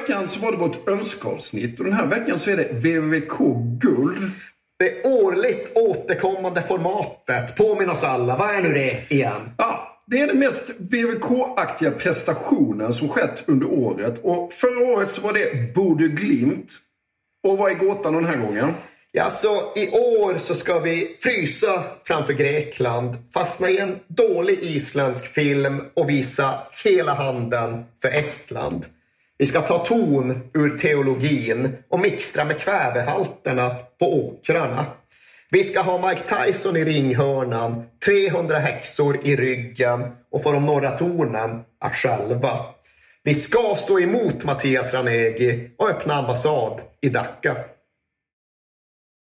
veckan så var det vårt önskeavsnitt och den här veckan så är det VVK Guld. Det årligt återkommande formatet. Påminn oss alla, vad är nu det igen? Ja, det är den mest VVK-aktiga prestationen som skett under året och förra året så var det Bodø Glimt. Och vad är gåtan den här gången? Ja, så i år så ska vi frysa framför Grekland, fastna i en dålig isländsk film och visa hela handen för Estland. Vi ska ta ton ur teologin och mixtra med kvävehalterna på åkrarna. Vi ska ha Mike Tyson i ringhörnan, 300 häxor i ryggen och få de norra tornen att själva. Vi ska stå emot Mattias Ranegi och öppna ambassad i Dhaka.